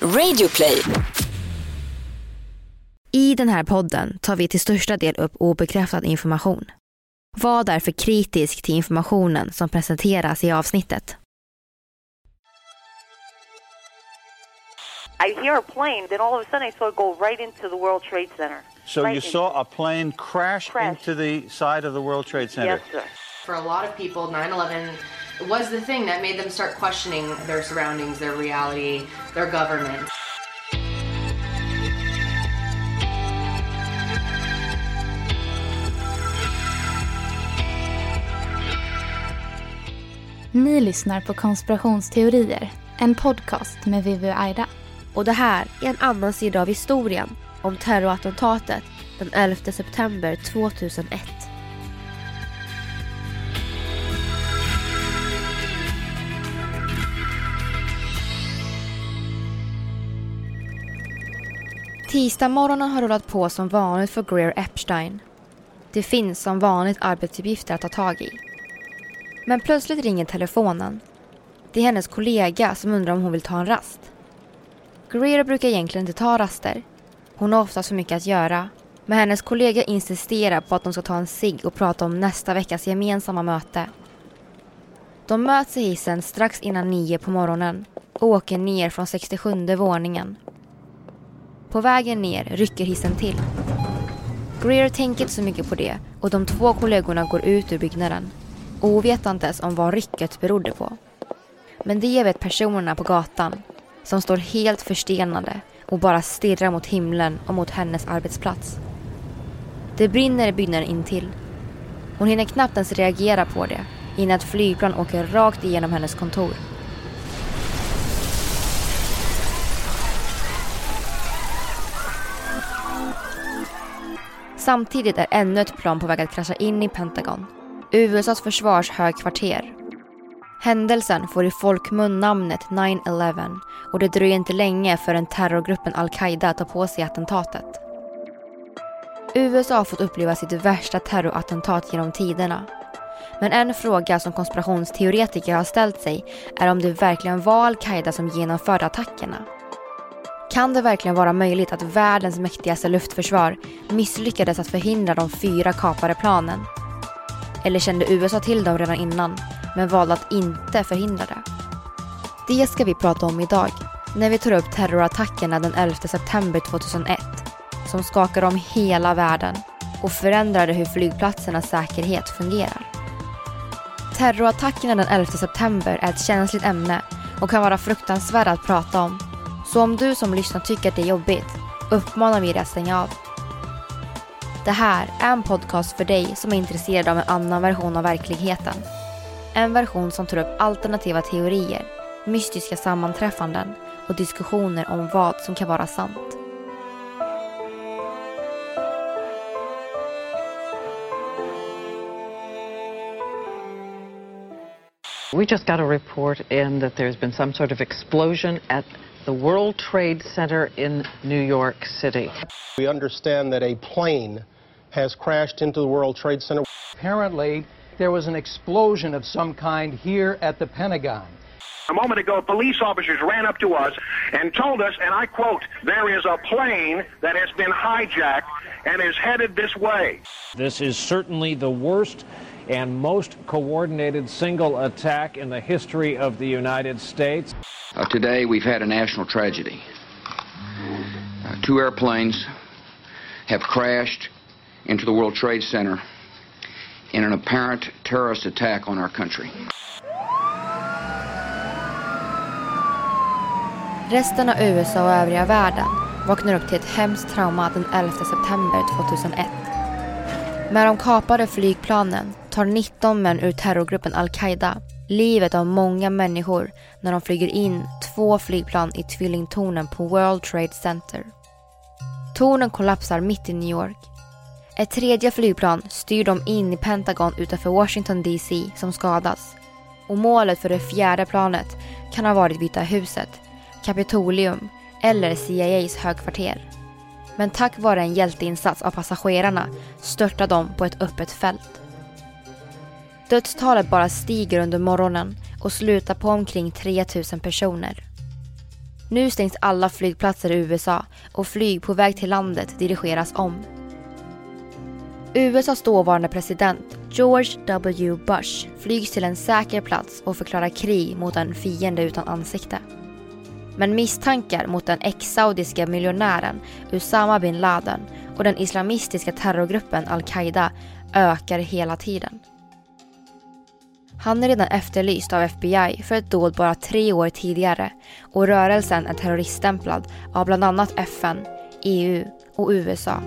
Radioplay. I den här podden tar vi till största del upp obekräftad information. Var därför kritisk till informationen som presenteras i avsnittet. I hear a plane, then all of a sudden I saw it go right into the World Trade Center. So Right you saw a plane crash, Crash. into the side of the World Trade Center? Yes, sir. For a lot of people, 9 11 was the thing that made them start questioning their surroundings, their reality, their government. Ni lyssnar på Konspirationsteorier, en podcast med Vivi och Aida. Och det här är en annan sida av historien om terrorattentatet den 11 september 2001. Tisdagsmorgonen har rullat på som vanligt för Greer Epstein. Det finns som vanligt arbetsuppgifter att ta tag i. Men plötsligt ringer telefonen. Det är hennes kollega som undrar om hon vill ta en rast. Greer brukar egentligen inte ta raster. Hon har oftast för mycket att göra. Men hennes kollega insisterar på att de ska ta en cigg och prata om nästa veckas gemensamma möte. De möts i hissen strax innan nio på morgonen och åker ner från 67 våningen. På vägen ner rycker hissen till. Greer tänker inte så mycket på det och de två kollegorna går ut ur byggnaden. Ovetandes om vad rycket berodde på. Men det vet personerna på gatan som står helt förstenade och bara stirrar mot himlen och mot hennes arbetsplats. Det brinner i byggnaden intill. Hon hinner knappt ens reagera på det innan ett flygplan åker rakt igenom hennes kontor. Samtidigt är ännu ett plan på väg att krascha in i Pentagon, USAs försvarshögkvarter. Händelsen får i folkmun namnet 9-11 och det dröjer inte länge förrän terrorgruppen al-Qaida tar på sig attentatet. USA har fått uppleva sitt värsta terrorattentat genom tiderna. Men en fråga som konspirationsteoretiker har ställt sig är om det verkligen var al-Qaida som genomförde attackerna. Kan det verkligen vara möjligt att världens mäktigaste luftförsvar misslyckades att förhindra de fyra kapade planen? Eller kände USA till dem redan innan, men valde att inte förhindra det? Det ska vi prata om idag, när vi tar upp terrorattackerna den 11 september 2001, som skakade om hela världen och förändrade hur flygplatsernas säkerhet fungerar. Terrorattackerna den 11 september är ett känsligt ämne och kan vara fruktansvärda att prata om. Så om du som lyssnar tycker att det är jobbigt, uppmanar vi dig att stänga av. Det här är en podcast för dig som är intresserad av en annan version av verkligheten. En version som tar upp alternativa teorier, mystiska sammanträffanden och diskussioner om vad som kan vara sant. We just got a report in that there's been some sort of explosion at the World Trade Center in New York City. We understand that a plane has crashed into the World Trade Center. Apparently, there was an explosion of some kind here at the Pentagon. A moment ago, police officers ran up to us and told us, and I quote, there is a plane that has been hijacked and is headed this way. This is certainly the worst and most coordinated single attack in the history of the United States. Uh, today, we've had a national tragedy. Uh, two airplanes have crashed into the World Trade Center in an apparent terrorist attack on our country. Resten av USA och övriga världen vaknar upp till ett hemskt trauma den 11 september 2001. Med de kapade flygplanen tar 19 män ur terrorgruppen al-Qaida livet av många människor när de flyger in två flygplan i tvillingtornen på World Trade Center. Tornen kollapsar mitt i New York. Ett tredje flygplan styr de in i Pentagon utanför Washington DC som skadas. Och målet för det fjärde planet kan ha varit Vita huset, Kapitolium eller CIAs högkvarter. Men tack vare en hjälteinsats av passagerarna störtar de på ett öppet fält. Dödstalet bara stiger under morgonen och slutar på omkring 3000 personer. Nu stängs alla flygplatser i USA och flyg på väg till landet dirigeras om. USAs dåvarande president George W. Bush flygs till en säker plats och förklarar krig mot en fiende utan ansikte. Men misstankar mot den ex-saudiska miljonären Usama bin Laden och den islamistiska terrorgruppen al-Qaida ökar hela tiden. Han är redan efterlyst av FBI för ett dåd bara tre år tidigare och rörelsen är terroriststämplad av bland annat FN, EU och USA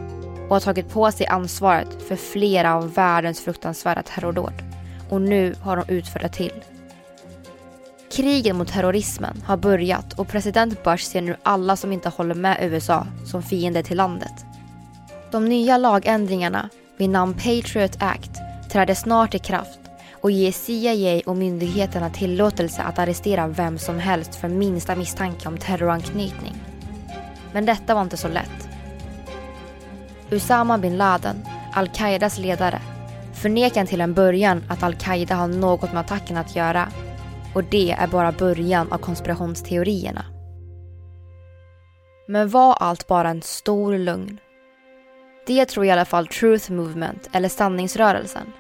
och har tagit på sig ansvaret för flera av världens fruktansvärda terrordåd. Och nu har de utfört det till. Kriget mot terrorismen har börjat och president Bush ser nu alla som inte håller med USA som fiender till landet. De nya lagändringarna vid namn Patriot Act träder snart i kraft och ge CIA och myndigheterna tillåtelse att arrestera vem som helst för minsta misstanke om terroranknytning. Men detta var inte så lätt. Usama bin Laden, al-Qaidas ledare, förnekar till en början att al-Qaida har något med attacken att göra. Och det är bara början av konspirationsteorierna. Men var allt bara en stor lögn? Det tror i alla fall Truth Movement, eller sanningsrörelsen.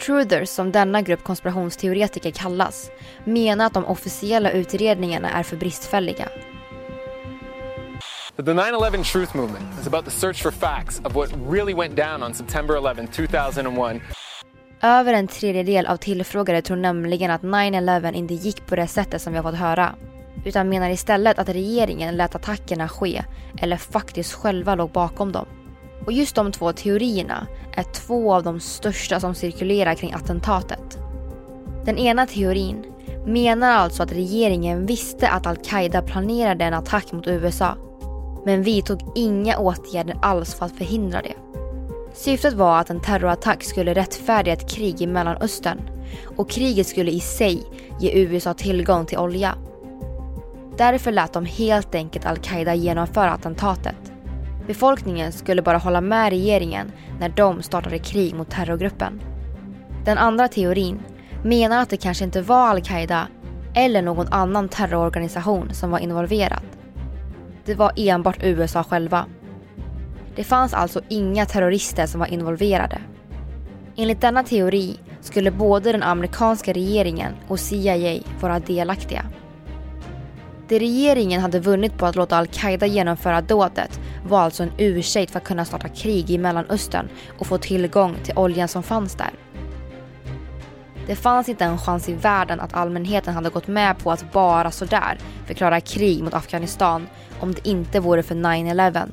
Truthers, som denna grupp konspirationsteoretiker kallas, menar att de officiella utredningarna är för bristfälliga. The 9-11 Truth Movement is about the search for facts of what really went down on September 11, 2001. Över en tredjedel av tillfrågade tror nämligen att 9-11 inte gick på det sättet som vi har fått höra. Utan menar istället att regeringen lät attackerna ske eller faktiskt själva låg bakom dem. Och just de två teorierna är två av de största som cirkulerar kring attentatet. Den ena teorin menar alltså att regeringen visste att al-Qaida planerade en attack mot USA men vidtog inga åtgärder alls för att förhindra det. Syftet var att en terrorattack skulle rättfärdiga ett krig i Mellanöstern och kriget skulle i sig ge USA tillgång till olja. Därför lät de helt enkelt al-Qaida genomföra attentatet. Befolkningen skulle bara hålla med regeringen när de startade krig mot terrorgruppen. Den andra teorin menar att det kanske inte var al-Qaida eller någon annan terrororganisation som var involverad. Det var enbart USA själva. Det fanns alltså inga terrorister som var involverade. Enligt denna teori skulle både den amerikanska regeringen och CIA vara delaktiga. Det regeringen hade vunnit på att låta al-Qaida genomföra dådet var alltså en ursäkt för att kunna starta krig i Mellanöstern och få tillgång till oljan som fanns där. Det fanns inte en chans i världen att allmänheten hade gått med på att bara sådär förklara krig mot Afghanistan om det inte vore för 9-11.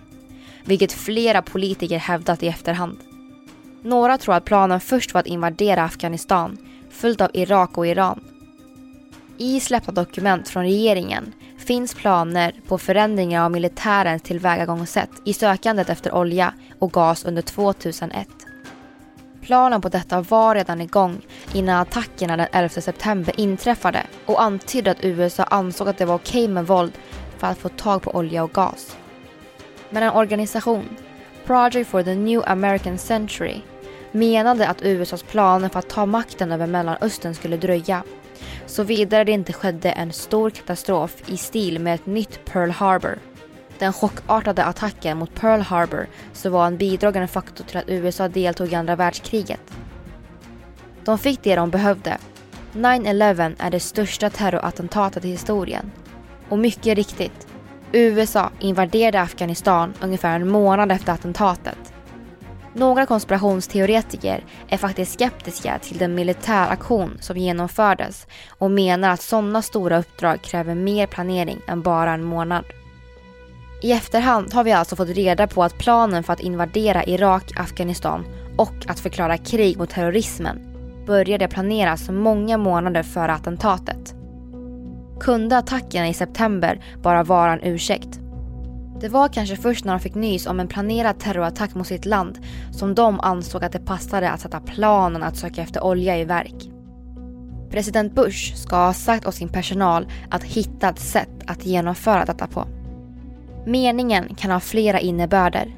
Vilket flera politiker hävdat i efterhand. Några tror att planen först var att invadera Afghanistan, följt av Irak och Iran. I släppta dokument från regeringen finns planer på förändringar av militärens tillvägagångssätt i sökandet efter olja och gas under 2001. Planen på detta var redan igång innan attackerna den 11 september inträffade och antydde att USA ansåg att det var okej med våld för att få tag på olja och gas. Men en organisation, Project for the New American Century, menade att USAs planer för att ta makten över Mellanöstern skulle dröja. Såvida det inte skedde en stor katastrof i stil med ett nytt Pearl Harbor. Den chockartade attacken mot Pearl Harbor så var en bidragande faktor till att USA deltog i andra världskriget. De fick det de behövde. 9-11 är det största terrorattentatet i historien. Och mycket riktigt, USA invaderade Afghanistan ungefär en månad efter attentatet. Några konspirationsteoretiker är faktiskt skeptiska till den militäraktion som genomfördes och menar att sådana stora uppdrag kräver mer planering än bara en månad. I efterhand har vi alltså fått reda på att planen för att invadera Irak, Afghanistan och att förklara krig mot terrorismen började planeras många månader före attentatet. Kunde attackerna i september bara vara en ursäkt? Det var kanske först när de fick nys om en planerad terrorattack mot sitt land som de ansåg att det passade att sätta planen att söka efter olja i verk. President Bush ska ha sagt åt sin personal att hitta ett sätt att genomföra detta på. Meningen kan ha flera innebörder.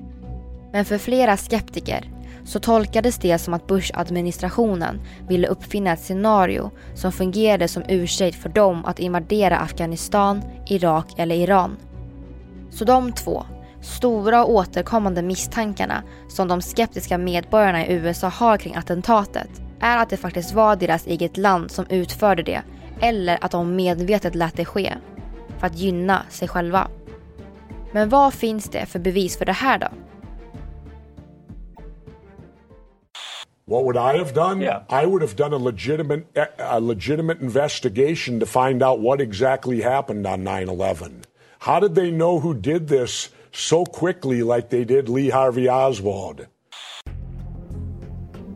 Men för flera skeptiker så tolkades det som att Bush-administrationen ville uppfinna ett scenario som fungerade som ursäkt för dem att invadera Afghanistan, Irak eller Iran. Så de två, stora och återkommande misstankarna som de skeptiska medborgarna i USA har kring attentatet är att det faktiskt var deras eget land som utförde det eller att de medvetet lät det ske för att gynna sig själva. Men vad finns det för bevis för det här då? What would I have done? Yeah. I would have done a legitimate a legitimate investigation to find out what exactly happened on 9/11. How did they know who did this so quickly like they did Lee Harvey Oswald?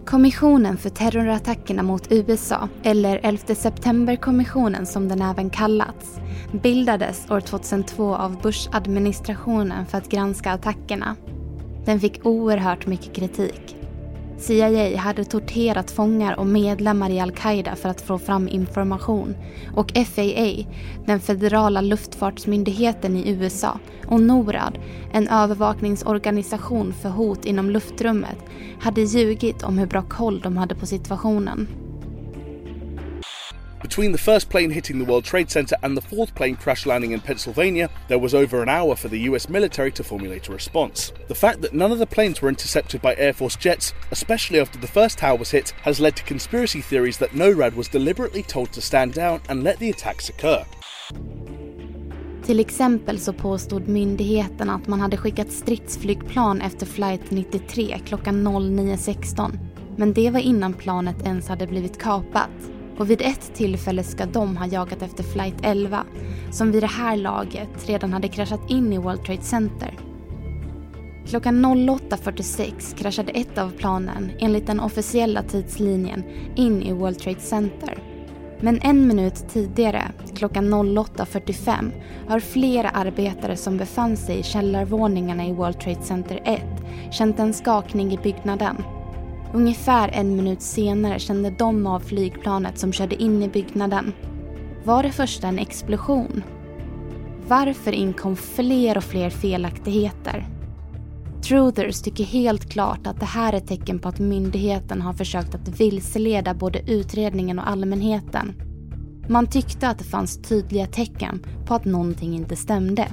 Kommissionen för terrorattackerna mot USA, eller 11 september-kommissionen som den även kallats, bildades år 2002 av Bush-administrationen för att granska attackerna. Den fick oerhört mycket kritik. CIA hade torterat fångar och medlemmar i al-Qaida för att få fram information och FAA, den federala luftfartsmyndigheten i USA och NORAD, en övervakningsorganisation för hot inom luftrummet, hade ljugit om hur bra koll de hade på situationen. Between the first plane hitting the World Trade Center and the fourth plane crash landing in Pennsylvania, there was over an hour for the US military to formulate a response. The fact that none of the planes were intercepted by Air Force jets, especially after the first tower was hit, has led to conspiracy theories that NORAD was deliberately told to stand down and let the attacks occur. Till exempel så påstod myndigheten att man hade skickat stridsflygplan efter flight 93 klockan 09.16. Men det var innan planet ens hade blivit kapat. Och vid ett tillfälle ska de ha jagat efter flight 11 som vid det här laget redan hade kraschat in i World Trade Center. Klockan 08.46 kraschade ett av planen enligt den officiella tidslinjen in i World Trade Center. Men en minut tidigare, klockan 08.45, har flera arbetare som befann sig i källarvåningarna i World Trade Center 1 känt en skakning i byggnaden Ungefär en minut senare kände de av flygplanet som körde in i byggnaden. Var det först en explosion? Varför inkom fler och fler felaktigheter? Truthers tycker helt klart att det här är tecken på att myndigheten har försökt att vilseleda både utredningen och allmänheten. Man tyckte att det fanns tydliga tecken på att någonting inte stämde.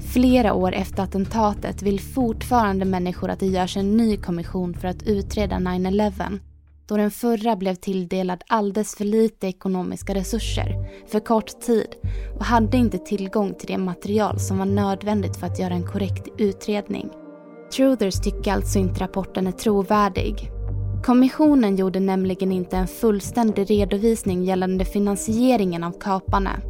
Flera år efter attentatet vill fortfarande människor att det görs en ny kommission för att utreda 9-11 då den förra blev tilldelad alldeles för lite ekonomiska resurser för kort tid och hade inte tillgång till det material som var nödvändigt för att göra en korrekt utredning. Truthers tycker alltså inte rapporten är trovärdig. Kommissionen gjorde nämligen inte en fullständig redovisning gällande finansieringen av kaparna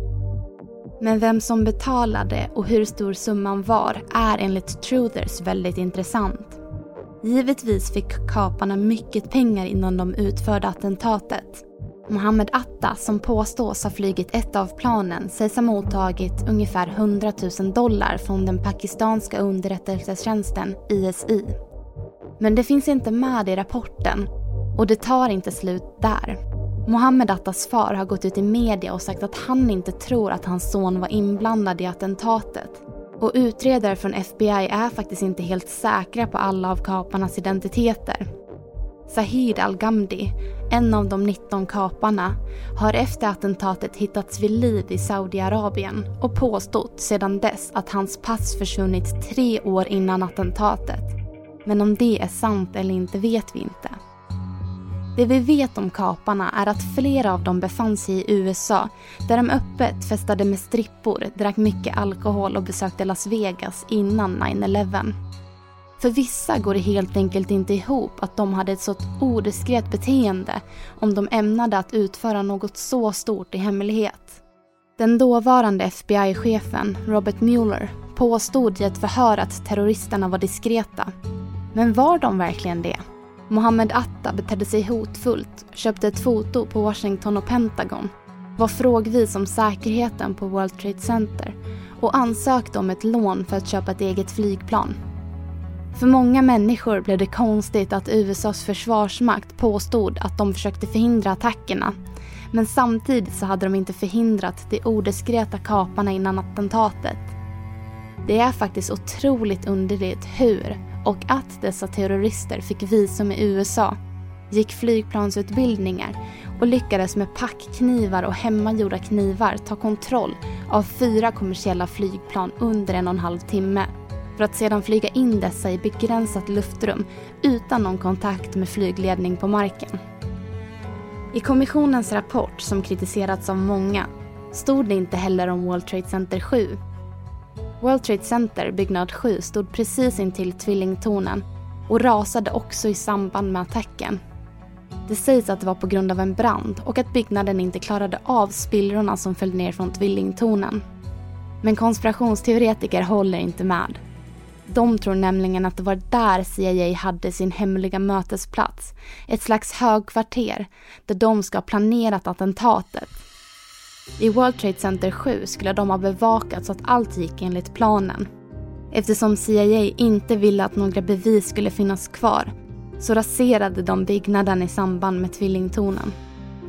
men vem som betalade och hur stor summan var är enligt Truthers väldigt intressant. Givetvis fick kaparna mycket pengar innan de utförde attentatet. Mohammed Atta, som påstås ha flugit ett av planen, sägs ha mottagit ungefär 100 000 dollar från den pakistanska underrättelsetjänsten ISI. Men det finns inte med i rapporten och det tar inte slut där. Mohammed Attas far har gått ut i media och sagt att han inte tror att hans son var inblandad i attentatet. Och utredare från FBI är faktiskt inte helt säkra på alla av kaparnas identiteter. Sahid Al-Ghamdi, en av de 19 kaparna, har efter attentatet hittats vid liv i Saudiarabien och påstått sedan dess att hans pass försvunnit tre år innan attentatet. Men om det är sant eller inte vet vi inte. Det vi vet om kaparna är att flera av dem befann sig i USA där de öppet festade med strippor, drack mycket alkohol och besökte Las Vegas innan 9-11. För vissa går det helt enkelt inte ihop att de hade ett så odiskret beteende om de ämnade att utföra något så stort i hemlighet. Den dåvarande FBI-chefen, Robert Mueller, påstod i ett förhör att terroristerna var diskreta. Men var de verkligen det? Mohammed Atta betedde sig hotfullt, köpte ett foto på Washington och Pentagon, var frågvis om säkerheten på World Trade Center och ansökte om ett lån för att köpa ett eget flygplan. För många människor blev det konstigt att USAs försvarsmakt påstod att de försökte förhindra attackerna. Men samtidigt så hade de inte förhindrat de odiskreta kaparna innan attentatet. Det är faktiskt otroligt underligt hur och att dessa terrorister fick visum i USA, gick flygplansutbildningar och lyckades med packknivar och hemmagjorda knivar ta kontroll av fyra kommersiella flygplan under en och en halv timme för att sedan flyga in dessa i begränsat luftrum utan någon kontakt med flygledning på marken. I kommissionens rapport, som kritiserats av många, stod det inte heller om World Trade Center 7. World Trade Center, byggnad 7, stod precis intill tvillingtornen och rasade också i samband med attacken. Det sägs att det var på grund av en brand och att byggnaden inte klarade av spillrorna som föll ner från tvillingtornen. Men konspirationsteoretiker håller inte med. De tror nämligen att det var där CIA hade sin hemliga mötesplats. Ett slags högkvarter där de ska ha planerat attentatet. I World Trade Center 7 skulle de ha bevakat så att allt gick enligt planen. Eftersom CIA inte ville att några bevis skulle finnas kvar så raserade de byggnaden i samband med tvillingtornen.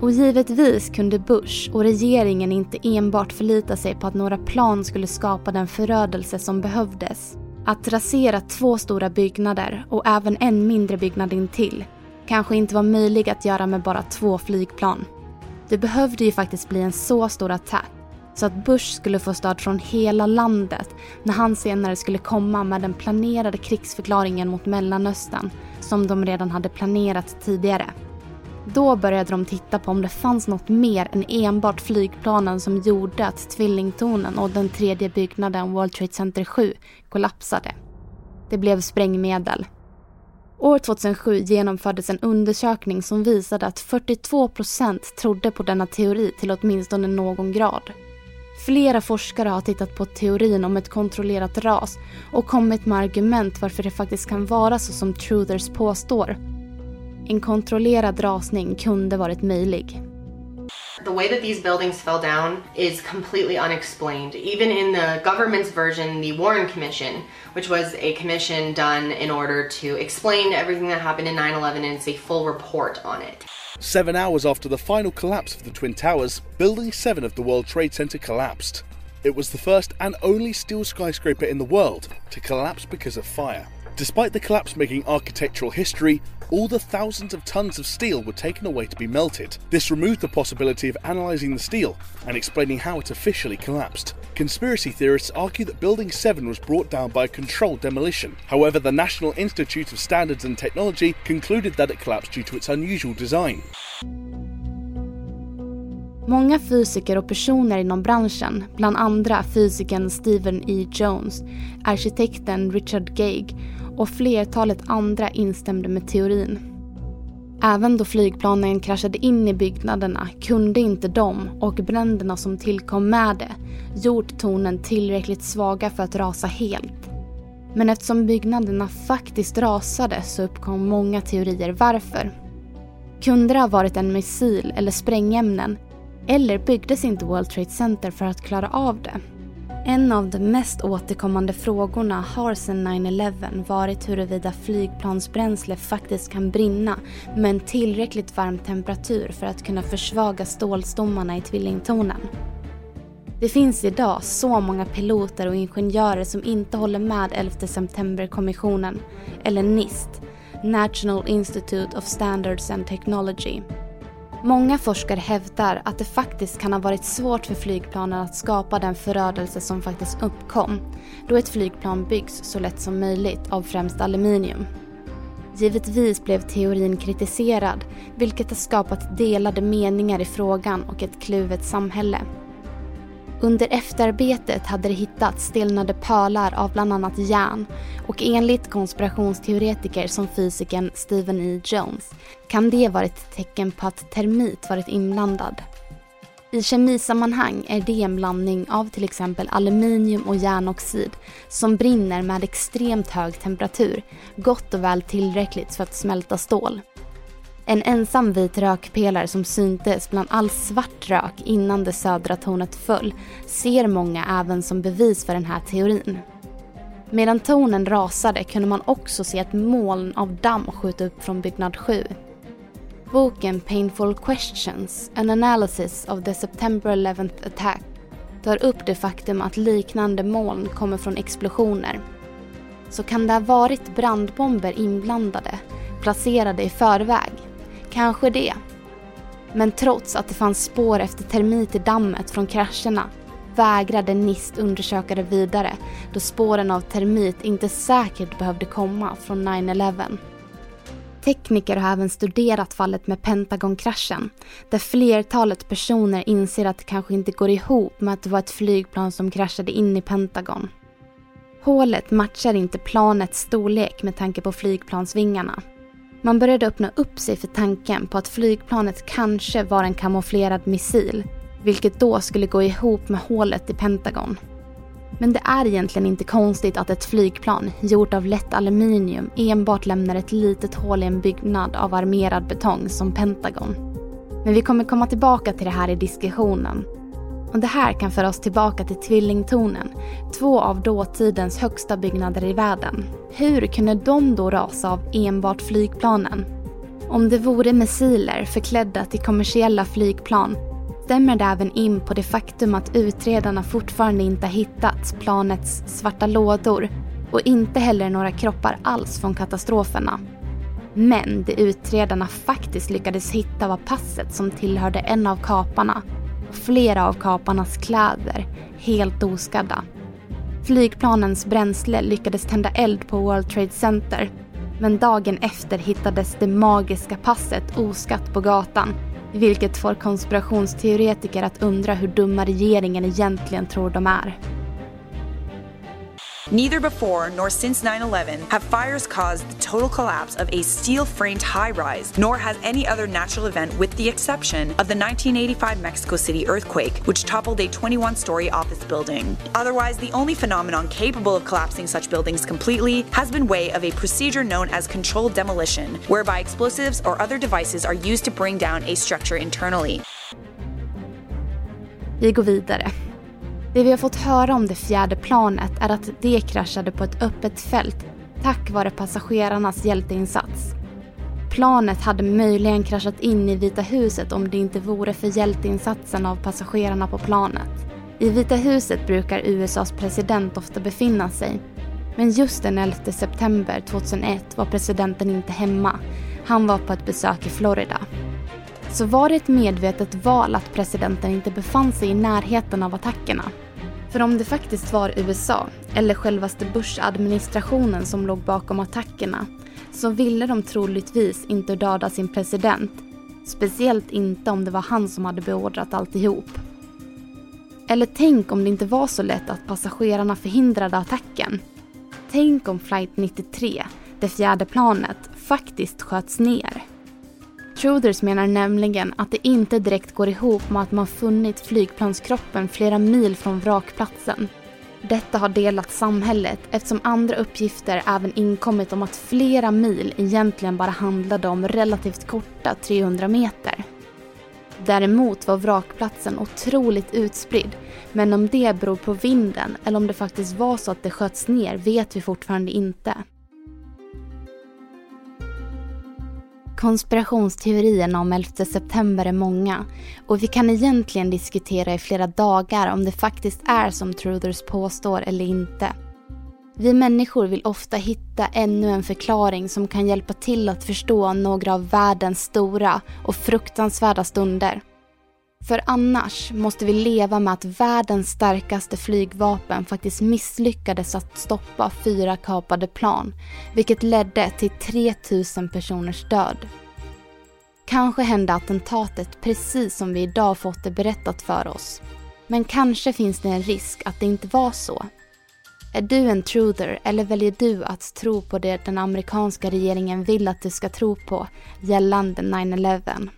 Och givetvis kunde Bush och regeringen inte enbart förlita sig på att några plan skulle skapa den förödelse som behövdes. Att rasera två stora byggnader och även en mindre byggnad intill kanske inte var möjligt att göra med bara två flygplan. Det behövde ju faktiskt bli en så stor attack så att Bush skulle få stöd från hela landet när han senare skulle komma med den planerade krigsförklaringen mot Mellanöstern som de redan hade planerat tidigare. Då började de titta på om det fanns något mer än enbart flygplanen som gjorde att tvillingtornen och den tredje byggnaden World Trade Center 7 kollapsade. Det blev sprängmedel. År 2007 genomfördes en undersökning som visade att 42 procent trodde på denna teori till åtminstone någon grad. Flera forskare har tittat på teorin om ett kontrollerat ras och kommit med argument varför det faktiskt kan vara så som truthers påstår. En kontrollerad rasning kunde varit möjlig. The way that these buildings fell down is completely unexplained. Even in the government's version, the Warren Commission, which was a commission done in order to explain everything that happened in 9 11 and it's a full report on it. Seven hours after the final collapse of the Twin Towers, Building 7 of the World Trade Center collapsed. It was the first and only steel skyscraper in the world to collapse because of fire. Despite the collapse making architectural history, all the thousands of tons of steel were taken away to be melted. This removed the possibility of analysing the steel and explaining how it officially collapsed. Conspiracy theorists argue that Building 7 was brought down by a controlled demolition. However, the National Institute of Standards and Technology concluded that it collapsed due to its unusual design. Många fysiker och personer inom branschen, bland andra fysikern Stephen E. Jones, arkitekten Richard Gage och flertalet andra instämde med teorin. Även då flygplanen kraschade in i byggnaderna kunde inte de och bränderna som tillkom med det gjort tornen tillräckligt svaga för att rasa helt. Men eftersom byggnaderna faktiskt rasade så uppkom många teorier varför. Kunde det ha varit en missil eller sprängämnen? Eller byggdes inte World Trade Center för att klara av det? En av de mest återkommande frågorna har sedan 9-11 varit huruvida flygplansbränsle faktiskt kan brinna med en tillräckligt varm temperatur för att kunna försvaga stålstommarna i tvillingtornen. Det finns idag så många piloter och ingenjörer som inte håller med 11 september-kommissionen, eller NIST, National Institute of Standards and Technology, Många forskare hävdar att det faktiskt kan ha varit svårt för flygplanen att skapa den förödelse som faktiskt uppkom, då ett flygplan byggs så lätt som möjligt av främst aluminium. Givetvis blev teorin kritiserad, vilket har skapat delade meningar i frågan och ett kluvet samhälle. Under efterarbetet hade det hittats stelnade pölar av bland annat järn och enligt konspirationsteoretiker som fysikern Stephen E. Jones kan det vara ett tecken på att termit varit inblandad. I kemisammanhang är det en blandning av till exempel aluminium och järnoxid som brinner med extremt hög temperatur, gott och väl tillräckligt för att smälta stål. En ensam vit rökpelare som syntes bland all svart rök innan det södra tornet föll ser många även som bevis för den här teorin. Medan tornen rasade kunde man också se ett moln av damm skjuta upp från byggnad 7. Boken Painful Questions, An Analysis of the September 11th Attack tar upp det faktum att liknande moln kommer från explosioner så kan det ha varit brandbomber inblandade, placerade i förväg. Kanske det. Men trots att det fanns spår efter termit i dammet från krascherna vägrade NIST undersöka det vidare då spåren av termit inte säkert behövde komma från 9-11. Tekniker har även studerat fallet med Pentagonkraschen där flertalet personer inser att det kanske inte går ihop med att det var ett flygplan som kraschade in i Pentagon. Hålet matchar inte planets storlek med tanke på flygplansvingarna. Man började öppna upp sig för tanken på att flygplanet kanske var en kamouflerad missil, vilket då skulle gå ihop med hålet i Pentagon. Men det är egentligen inte konstigt att ett flygplan gjort av lätt aluminium enbart lämnar ett litet hål i en byggnad av armerad betong som Pentagon. Men vi kommer komma tillbaka till det här i diskussionen. Och det här kan föra oss tillbaka till Tvillingtornen, två av dåtidens högsta byggnader i världen. Hur kunde de då rasa av enbart flygplanen? Om det vore missiler förklädda till kommersiella flygplan stämmer det även in på det faktum att utredarna fortfarande inte hittat planets svarta lådor och inte heller några kroppar alls från katastroferna. Men det utredarna faktiskt lyckades hitta var passet som tillhörde en av kaparna och flera av kaparnas kläder, helt oskadda. Flygplanens bränsle lyckades tända eld på World Trade Center men dagen efter hittades det magiska passet oskatt på gatan vilket får konspirationsteoretiker att undra hur dumma regeringen egentligen tror de är. Neither before nor since 9 11 have fires caused the total collapse of a steel framed high rise, nor has any other natural event, with the exception of the 1985 Mexico City earthquake, which toppled a 21 story office building. Otherwise, the only phenomenon capable of collapsing such buildings completely has been way of a procedure known as controlled demolition, whereby explosives or other devices are used to bring down a structure internally. Vi går vidare. Det vi har fått höra om det fjärde planet är att det kraschade på ett öppet fält tack vare passagerarnas hjälteinsats. Planet hade möjligen kraschat in i Vita huset om det inte vore för hjälteinsatsen av passagerarna på planet. I Vita huset brukar USAs president ofta befinna sig. Men just den 11 september 2001 var presidenten inte hemma. Han var på ett besök i Florida. Så var det ett medvetet val att presidenten inte befann sig i närheten av attackerna? För om det faktiskt var USA, eller självaste Bush-administrationen som låg bakom attackerna, så ville de troligtvis inte döda sin president. Speciellt inte om det var han som hade beordrat alltihop. Eller tänk om det inte var så lätt att passagerarna förhindrade attacken. Tänk om flight 93, det fjärde planet, faktiskt sköts ner. Truthers menar nämligen att det inte direkt går ihop med att man funnit flygplanskroppen flera mil från vrakplatsen. Detta har delat samhället eftersom andra uppgifter även inkommit om att flera mil egentligen bara handlade om relativt korta 300 meter. Däremot var vrakplatsen otroligt utspridd men om det beror på vinden eller om det faktiskt var så att det sköts ner vet vi fortfarande inte. Konspirationsteorierna om 11 september är många och vi kan egentligen diskutera i flera dagar om det faktiskt är som Truthers påstår eller inte. Vi människor vill ofta hitta ännu en förklaring som kan hjälpa till att förstå några av världens stora och fruktansvärda stunder. För annars måste vi leva med att världens starkaste flygvapen faktiskt misslyckades att stoppa fyra kapade plan, vilket ledde till 3000 personers död. Kanske hände attentatet precis som vi idag fått det berättat för oss. Men kanske finns det en risk att det inte var så. Är du en truther eller väljer du att tro på det den amerikanska regeringen vill att du ska tro på gällande 9-11?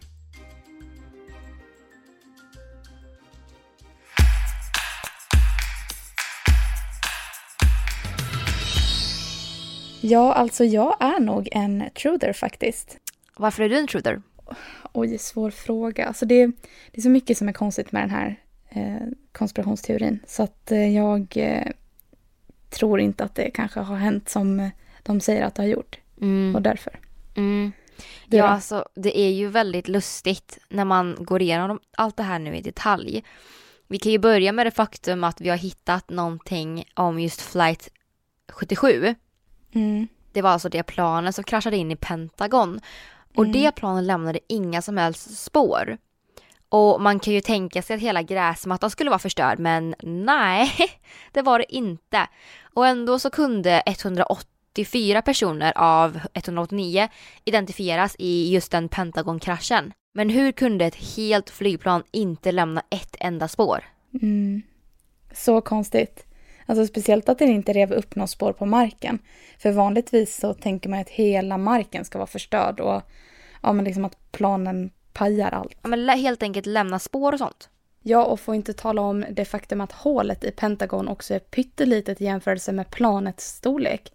Ja, alltså jag är nog en truther faktiskt. Varför är du en truther? Oj, svår fråga. Alltså det, det är så mycket som är konstigt med den här eh, konspirationsteorin. Så att eh, jag eh, tror inte att det kanske har hänt som de säger att det har gjort. Mm. Och därför. Mm. Ja, alltså det är ju väldigt lustigt när man går igenom allt det här nu i detalj. Vi kan ju börja med det faktum att vi har hittat någonting om just flight 77 Mm. Det var alltså det planet som kraschade in i Pentagon. Och Mm. det planet lämnade inga som helst spår. Och man kan ju tänka sig att hela gräsmattan skulle vara förstörd, men nej, det var det inte. Och ändå så kunde 184 personer av 189 identifieras i just den Pentagon-kraschen. Men hur kunde ett helt flygplan inte lämna ett enda spår? Mm. Så konstigt. Alltså speciellt att den inte rev upp något spår på marken. För vanligtvis så tänker man att hela marken ska vara förstörd och ja, men liksom att planen pajar allt. Ja, men helt enkelt lämna spår och sånt. Ja, och får inte tala om det faktum att hålet i Pentagon också är pyttelitet i jämförelse med planets storlek.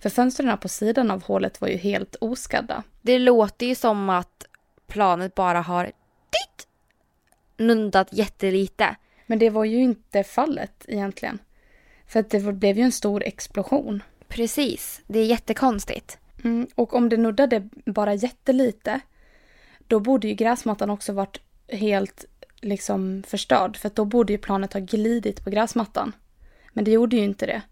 För fönstren på sidan av hålet var ju helt oskadda. Det låter ju som att planet bara har ditt nundat jättelite. Men det var ju inte fallet egentligen. För att det blev ju en stor explosion. Precis, det är jättekonstigt. Mm, och om det nuddade bara jättelite, då borde ju gräsmattan också varit helt liksom förstörd. För då borde ju planet ha glidit på gräsmattan. Men det gjorde ju inte det.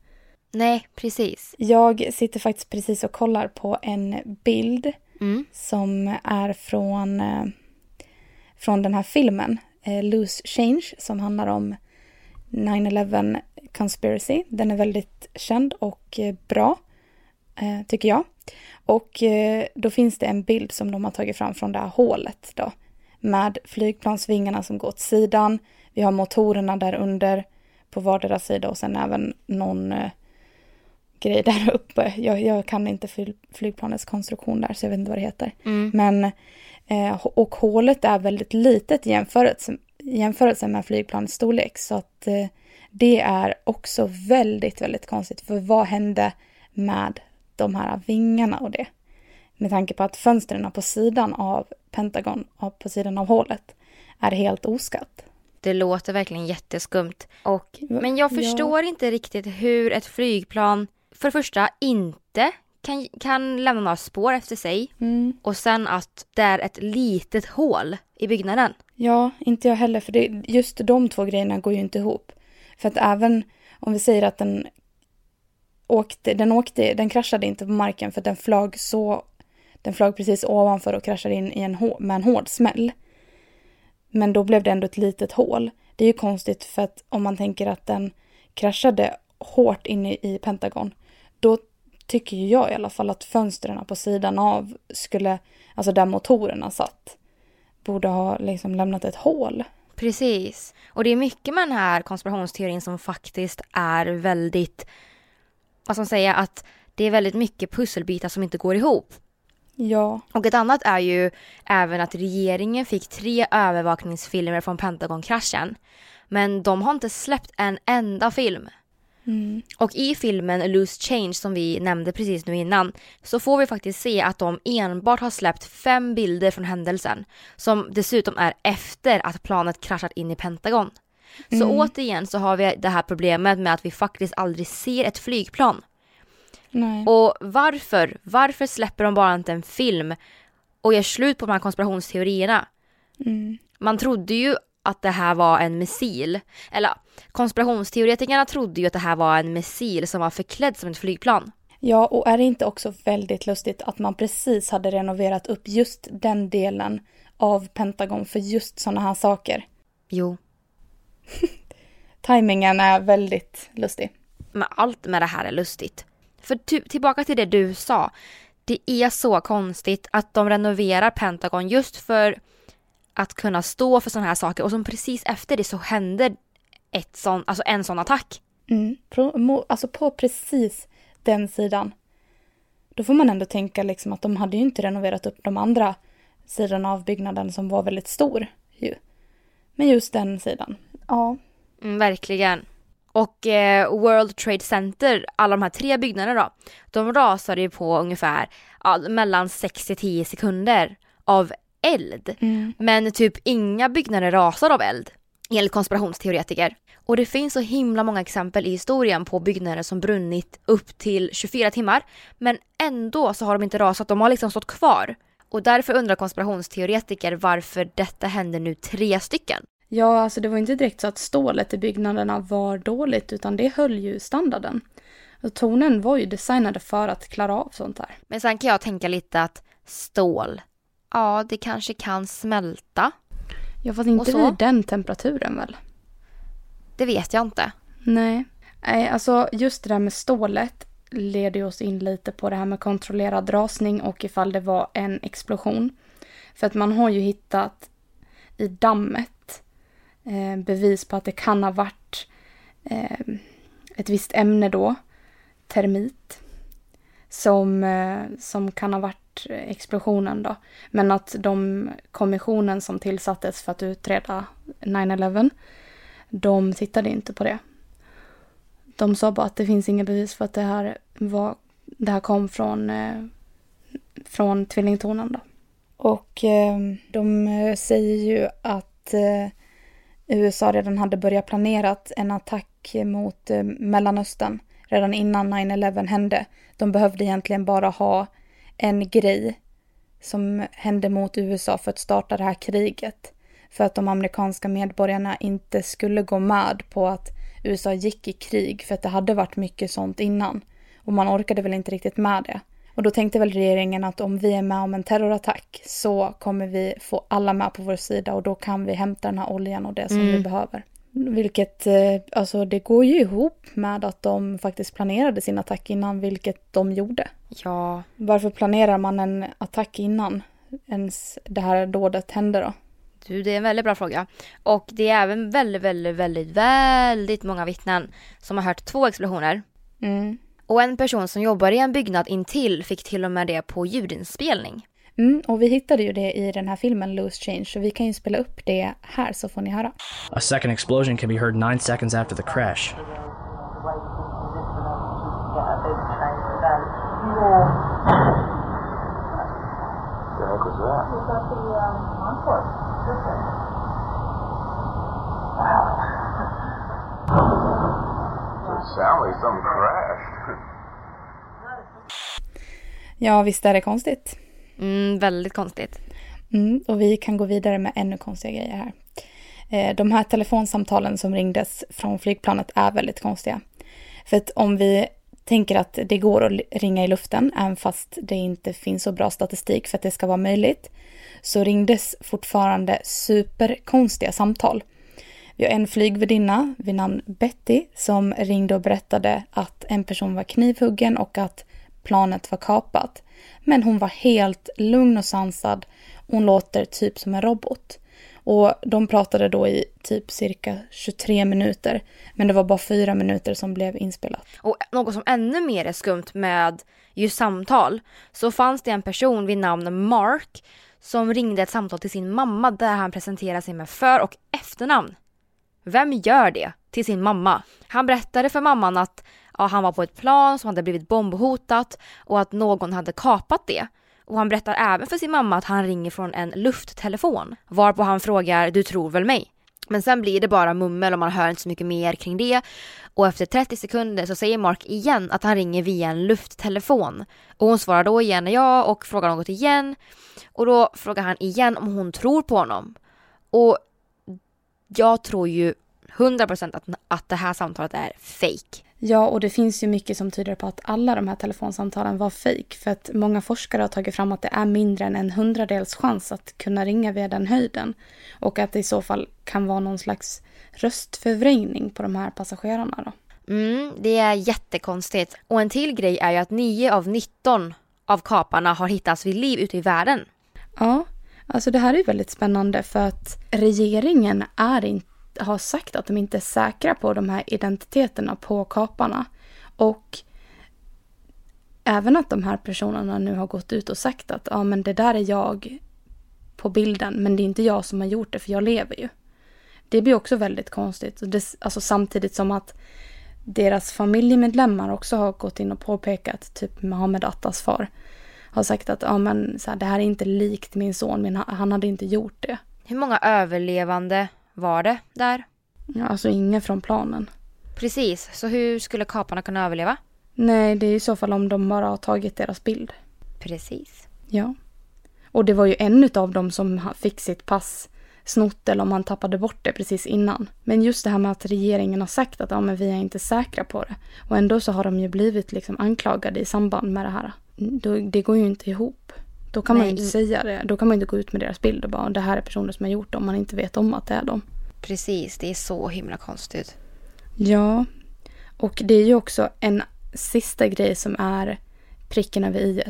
Nej, precis. Jag sitter faktiskt precis och kollar på en bild som är från, eh, från den här filmen, eh, Loose Change, som handlar om 9-11 Conspiracy. Den är väldigt känd och eh, bra, eh, tycker jag. Och eh, då finns det en bild som de har tagit fram från det här hålet då. Med flygplansvingarna som går åt sidan. Vi har motorerna där under på vardera sida och sen även någon grej där uppe. Jag, jag kan inte flyg, flygplanets konstruktion där så jag vet inte vad det heter. Mm. Men, och hålet är väldigt litet i jämförelse, i jämförelse med flygplanets storlek. Så att eh, det är också väldigt, väldigt konstigt. För vad hände med de här vingarna och det? Med tanke på att fönstren på sidan av Pentagon, och på sidan av hålet, är helt oskatt. Det låter verkligen jätteskumt. Och, men jag Ja. förstår inte riktigt hur ett flygplan för det första inte kan, kan lämna några spår efter sig Mm. och sen att det är ett litet hål i byggnaden. Ja, inte jag heller. För det, just de två grejerna går ju inte ihop. För att även om vi säger att den åkte, den åkte, den kraschade inte på marken för att den flög så, den flög precis ovanför och kraschade in i en, hå- med en hård smäll. Men då blev det ändå ett litet hål. Det är ju konstigt för att om man tänker att den kraschade hårt inne i Pentagon, då tycker ju jag i alla fall att fönstren på sidan av skulle, alltså där motorerna satt, borde ha liksom lämnat ett hål. Precis. Och det är mycket med den här konspirationsteorin som faktiskt är väldigt, vad ska man säga, att det är väldigt mycket pusselbitar som inte går ihop. Ja. Och ett annat är ju även att regeringen fick tre övervakningsfilmer från Pentagon-kraschen. Men de har inte släppt en enda film. Mm. Och i filmen Loose Change som vi nämnde precis nu innan så får vi faktiskt se att de enbart har släppt fem bilder från händelsen. Som dessutom är efter att planet kraschat in i Pentagon. Så Mm. återigen så har vi det här problemet med att vi faktiskt aldrig ser ett flygplan. Nej. Och varför? Varför släpper de bara inte en film och gör slut på de här konspirationsteorierna? Mm. Man trodde ju att det här var en missil. Eller konspirationsteoretikerna trodde ju att det här var en missil som var förklädd som ett flygplan. Ja, och är det inte också väldigt lustigt att man precis hade renoverat upp just den delen av Pentagon för just sådana här saker? Jo. Timingen är väldigt lustig. Men allt med det här är lustigt. För tillbaka till det du sa. Det är så konstigt att de renoverar Pentagon just för att kunna stå för sådana här saker och som precis efter det så händer ett sån, alltså en sån attack. Mm. Alltså på precis den sidan. Då får man ändå tänka liksom att de hade ju inte renoverat upp de andra sidorna av byggnaden som var väldigt stor. Ju. Men just den sidan. Ja. Mm, verkligen. Och eh, World Trade Center, alla de här tre byggnaderna då, de rasade ju på ungefär ja, mellan 6 till 10 sekunder av eld. Mm. Men typ inga byggnader rasar av eld, enligt konspirationsteoretiker. Och det finns så himla många exempel i historien på byggnader som brunnit upp till 24 timmar, men ändå så har de inte rasat, de har liksom stått kvar. Och därför undrar konspirationsteoretiker varför detta händer nu tre stycken. Ja, alltså det var inte direkt så att stålet i byggnaderna var dåligt utan det höll ju standarden. Och tornen var ju designade för att klara av sånt här. Men sen kan jag tänka lite att stål, ja det kanske kan smälta. Ja fast inte vid den temperaturen väl? Det vet jag inte. Nej. Nej, alltså just det där med stålet leder oss in lite på det här med kontrollerad rasning och ifall det var en explosion. För att man har ju hittat i dammet eh, bevis på att det kan ha varit eh, ett visst ämne då, termit, som, eh, som kan ha varit Eh, explosionen då. Men att de kommissionen som tillsattes för att utreda 9-11, de tittade inte på det. De sa bara att det finns inga bevis för att det här, var, det här kom från, eh, från tvillingtornen då. Och eh, de säger ju att USA redan hade börjat planerat en attack mot Mellanöstern redan innan 9-11 hände. De behövde egentligen bara ha en grej som hände mot USA för att starta det här kriget. För att de amerikanska medborgarna inte skulle gå med på att USA gick i krig för att det hade varit mycket sånt innan. Och man orkade väl inte riktigt med det. Och då tänkte väl regeringen att om vi är med om en terrorattack så kommer vi få alla med på vår sida och då kan vi hämta den här oljan och det som Mm. vi behöver. Vilket, eh, alltså det går ju ihop med att de faktiskt planerade sin attack innan, vilket de gjorde. Ja. Varför planerar man en attack innan ens det här dådet hände då? Du, det är en väldigt bra fråga. Och det är även väldigt, väldigt, väldigt, väldigt många vittnen som har hört två explosioner. Mm. Och en person som jobbar i en byggnad intill fick till och med det på ljudinspelning. Mm, och vi hittade ju det i den här filmen Loose Change, så vi kan ju spela upp det här så får ni höra. A second explosion can be heard nine seconds after the crash. Ja, visst är det konstigt? Mm, väldigt konstigt. Mm, och vi kan gå vidare med ännu konstiga grejer här. Eh, De här telefonsamtalen som ringdes från flygplanet är väldigt konstiga. För att om vi tänker att det går att ringa i luften, även fast det inte finns så bra statistik för att det ska vara möjligt, så ringdes fortfarande superkonstiga samtal. Vi har en flygvärdinna vid namn Betty som ringde och berättade att en person var knivhuggen och att planet var kapat. Men hon var helt lugn och sansad. Hon låter typ som en robot. Och de pratade då i typ cirka 23 minuter. Men det var bara fyra minuter som blev inspelat. Och något som ännu mer är skumt med just samtal så fanns det en person vid namn Mark som ringde ett samtal till sin mamma där han presenterade sig med för och efternamn. Vem gör det till sin mamma? Han berättade för mamman att ja, han var på ett plan som hade blivit bombhotat och att någon hade kapat det. Och han berättar även för sin mamma att han ringer från en lufttelefon. Varpå han frågar, du tror väl mig? Men sen blir det bara mummel och man hör inte så mycket mer kring det. Och efter 30 sekunder så säger Mark igen att han ringer via en lufttelefon. Och hon svarar då igen ja och frågar något igen. Och då frågar han igen om hon tror på honom. Och jag tror ju 100% att, att det här samtalet är fake. Ja, och det finns ju mycket som tyder på att alla de här telefonsamtalen var fejk. För att många forskare har tagit fram att det är mindre än en hundradels chans att kunna ringa via den höjden. Och att det i så fall kan vara någon slags röstförvrängning på de här passagerarna då. Mm, det är jättekonstigt. Och en till grej är ju att 9 av 19 av kaparna har hittats vid liv ute i världen. Ja, alltså det här är väldigt spännande för att regeringen är inte, har sagt att de inte är säkra på de här identiteterna på kaparna. Och även att de här personerna nu har gått ut och sagt att ja men det där är jag på bilden men det är inte jag som har gjort det för jag lever ju. Det blir också väldigt konstigt. Det, alltså samtidigt som att deras familjemedlemmar också har gått in och påpekat, typ Mohammed Attas far, har sagt att ja, men, så här, det här är inte likt min son, men han hade inte gjort det. Hur många överlevande var det där? Ja, alltså ingen från planen. Precis, så hur skulle kaparna kunna överleva? Nej, det är i så fall om de bara har tagit deras bild. Precis. Ja. Och det var ju en av dem som fick sitt pass snott eller om han tappade bort det precis innan. Men just det här med att regeringen har sagt att ja, men vi är inte säkra på det. Och ändå så har de ju blivit liksom anklagade i samband med det här. Det går ju inte ihop. Då kan man ju inte säga det. Då kan man inte gå ut med deras bild och bara det här är personer som har gjort det om man inte vet om att det är dem. Precis, det är så himla konstigt. Ja, och det är ju också en sista grej som är pricken över i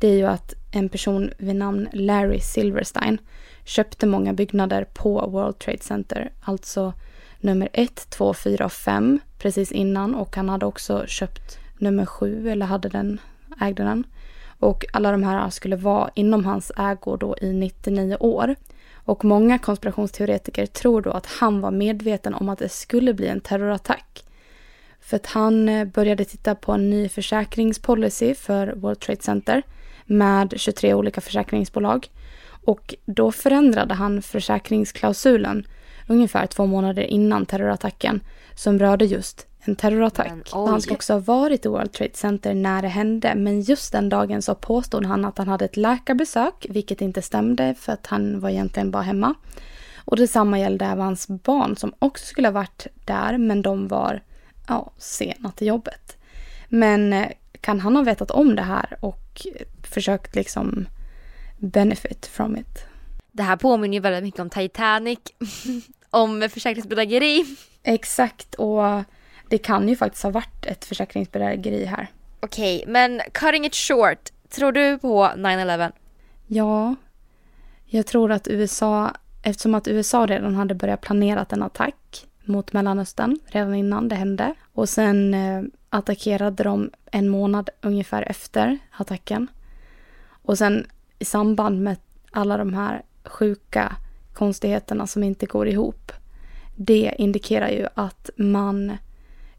Det är ju att en person vid namn Larry Silverstein köpte många byggnader på World Trade Center, alltså nummer 1, 2, 4 och 5 precis innan och han hade också köpt nummer 7 eller hade den, ägde den. Och alla de här skulle vara inom hans ägor då i 99 år. Och många konspirationsteoretiker tror då att han var medveten om att det skulle bli en terrorattack. För att han eh, började titta på en ny försäkringspolicy för World Trade Center med 23 olika försäkringsbolag. Och då förändrade han försäkringsklausulen ungefär två månader innan terrorattacken som rörde just en terrorattack. Men, han ska också ha varit i World Trade Center när det hände men just den dagen så påstod han att han hade ett läkarbesök vilket inte stämde för att han var egentligen bara hemma. Och detsamma gällde även hans barn som också skulle ha varit där men de var ja, sena till jobbet. Men eh, kan han ha vetat om det här och försökt liksom benefit from it? Det här påminner ju väldigt mycket om Titanic. om försäkringsbedrägeri. Exakt och det kan ju faktiskt ha varit ett försäkringsbedrägeri här. Okej, okay, men cutting it short. Tror du på 9-11? Ja, jag tror att USA, eftersom att USA redan hade börjat planera en attack mot Mellanöstern redan innan det hände och sen eh, attackerade de en månad ungefär efter attacken. Och sen i samband med alla de här sjuka konstigheterna som inte går ihop. Det indikerar ju att man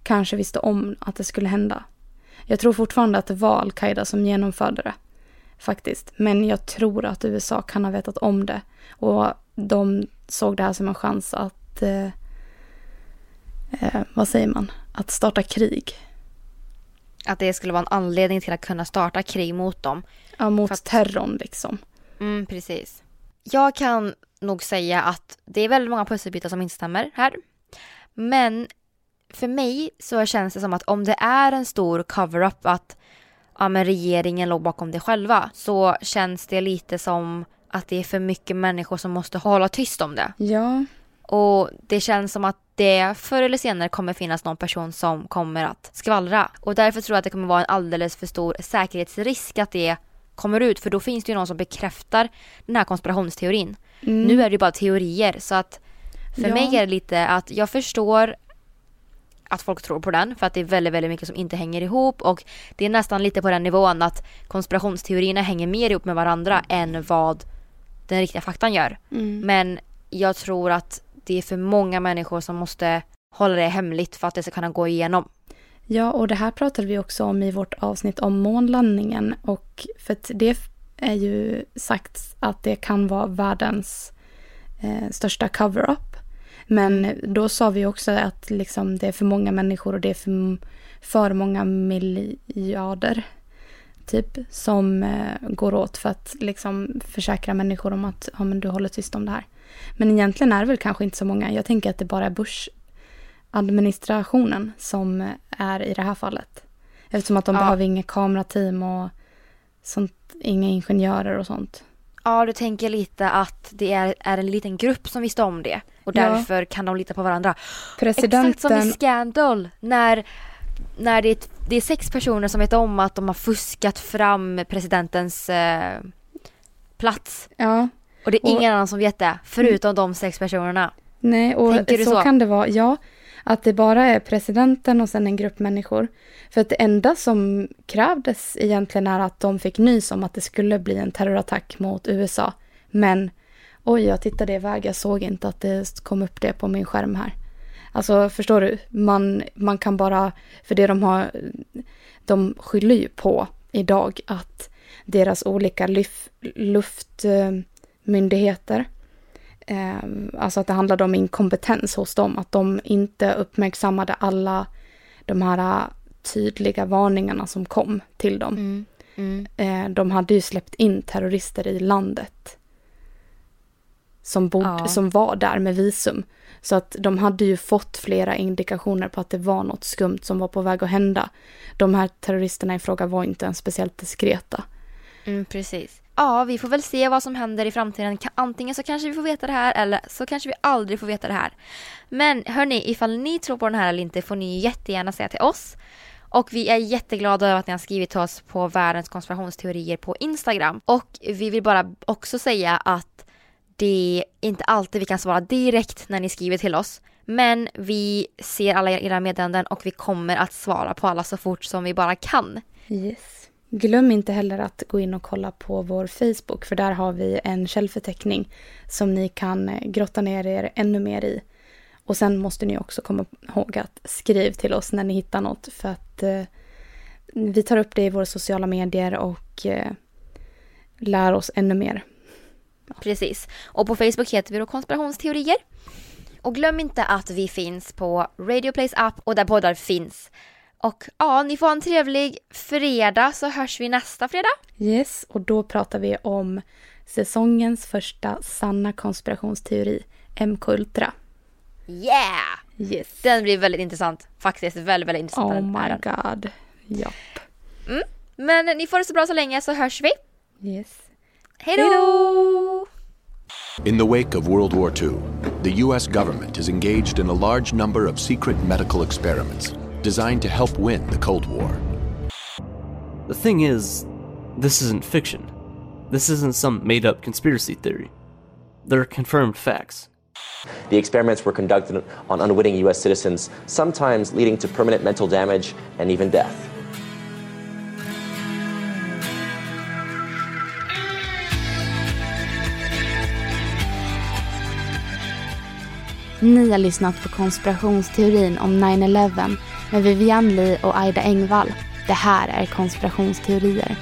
kanske visste om att det skulle hända. Jag tror fortfarande att det var al-Qaida som genomförde det. Faktiskt. Men jag tror att USA kan ha vetat om det. Och de såg det här som en chans att, eh, eh, vad säger man, att starta krig. Att det skulle vara en anledning till att kunna starta krig mot dem. Ja, mot att... terrorn liksom. Mm, precis. Jag kan nog säga att det är väldigt många pusselbitar som inte stämmer här. Men för mig så känns det som att om det är en stor cover-up att ja, men regeringen låg bakom det själva så känns det lite som att det är för mycket människor som måste hålla tyst om det. Ja. Och det känns som att det förr eller senare kommer finnas någon person som kommer att skvallra. Och därför tror jag att det kommer vara en alldeles för stor säkerhetsrisk att det kommer ut för då finns det ju någon som bekräftar den här konspirationsteorin. Mm. Nu är det ju bara teorier så att för ja. mig är det lite att jag förstår att folk tror på den för att det är väldigt, väldigt mycket som inte hänger ihop och det är nästan lite på den nivån att konspirationsteorierna hänger mer ihop med varandra än vad den riktiga faktan gör. Mm. Men jag tror att det är för många människor som måste hålla det hemligt för att det ska kunna gå igenom. Ja, och det här pratade vi också om i vårt avsnitt om månlandningen och för att det är ju sagt att det kan vara världens eh, största cover-up. Men då sa vi också att liksom det är för många människor och det är för, för många miljarder typ som eh, går åt för att liksom försäkra människor om att ja, men du håller tyst om det här. Men egentligen är det väl kanske inte så många. Jag tänker att det bara är Bush-administrationen som är i det här fallet. Eftersom att de ja. behöver inga kamerateam och sånt, inga ingenjörer och sånt. Ja, du tänker lite att det är, är en liten grupp som visste om det och därför ja. kan de lita på varandra. Presidenten... Exakt som i Scandal när, när det, är, det är sex personer som vet om att de har fuskat fram presidentens eh, plats. Ja. Och det är ingen annan som vet det förutom mm. de sex personerna. Nej, och så, så kan det vara. Ja, att det bara är presidenten och sen en grupp människor. För att det enda som krävdes egentligen är att de fick nys om att det skulle bli en terrorattack mot USA. Men oj, jag tittade iväg, jag såg inte att det kom upp det på min skärm här. Alltså förstår du, man, man kan bara, för det de har, de skyller ju på idag att deras olika luftmyndigheter alltså att det handlade om inkompetens hos dem, att de inte uppmärksammade alla de här tydliga varningarna som kom till dem. Mm. Mm. Eh, de hade ju släppt in terrorister i landet. som, bod, Ja. som var där med visum. Så att de hade ju fått flera indikationer på att det var något skumt som var på väg att hända. De här terroristerna i fråga var inte ens speciellt diskreta. Mm, precis. Ja, vi får väl se vad som händer i framtiden. Antingen så kanske vi får veta det här eller så kanske vi aldrig får veta det här. Men hörni, ifall ni tror på den här eller inte får ni jättegärna säga till oss. Och vi är jätteglada över att ni har skrivit till oss på världens konspirationsteorier på Instagram. Och vi vill bara också säga att det är inte alltid vi kan svara direkt när ni skriver till oss. Men vi ser alla era meddelanden och vi kommer att svara på alla så fort som vi bara kan. Yes. Glöm inte heller att gå in och kolla på vår Facebook för där har vi en källförteckning som ni kan eh, grotta ner er ännu mer i. Och sen måste ni också komma ihåg att skriv till oss när ni hittar något för att eh, vi tar upp det i våra sociala medier och eh, lär oss ännu mer. Precis. Och på Facebook heter vi då konspirationsteorier. Och glöm inte att vi finns på Radio Plays app och där poddar finns. Och ja, ni får ha en trevlig fredag så hörs vi nästa fredag. Yes, och då pratar vi om säsongens första sanna konspirationsteori, MK Ultra. Yeah! Yes. Den blir väldigt intressant. Faktiskt väldigt, väldigt intressant. Oh my god. Japp. Mm. Men ni får det så bra så länge så hörs vi. Yes. Hej då! In the wake of World War II, the U.S. government is engaged in a large number of secret medical experiments designed to help win the Cold War. The thing is, this isn't fiction. This isn't some made up conspiracy theory. They're confirmed facts. The experiments were conducted on unwitting U.S. citizens, sometimes leading to permanent mental damage and even death. Ni har lyssnat på konspirationsteorin om 9-11 med Vivian Lee och Aida Engvall. Det här är konspirationsteorier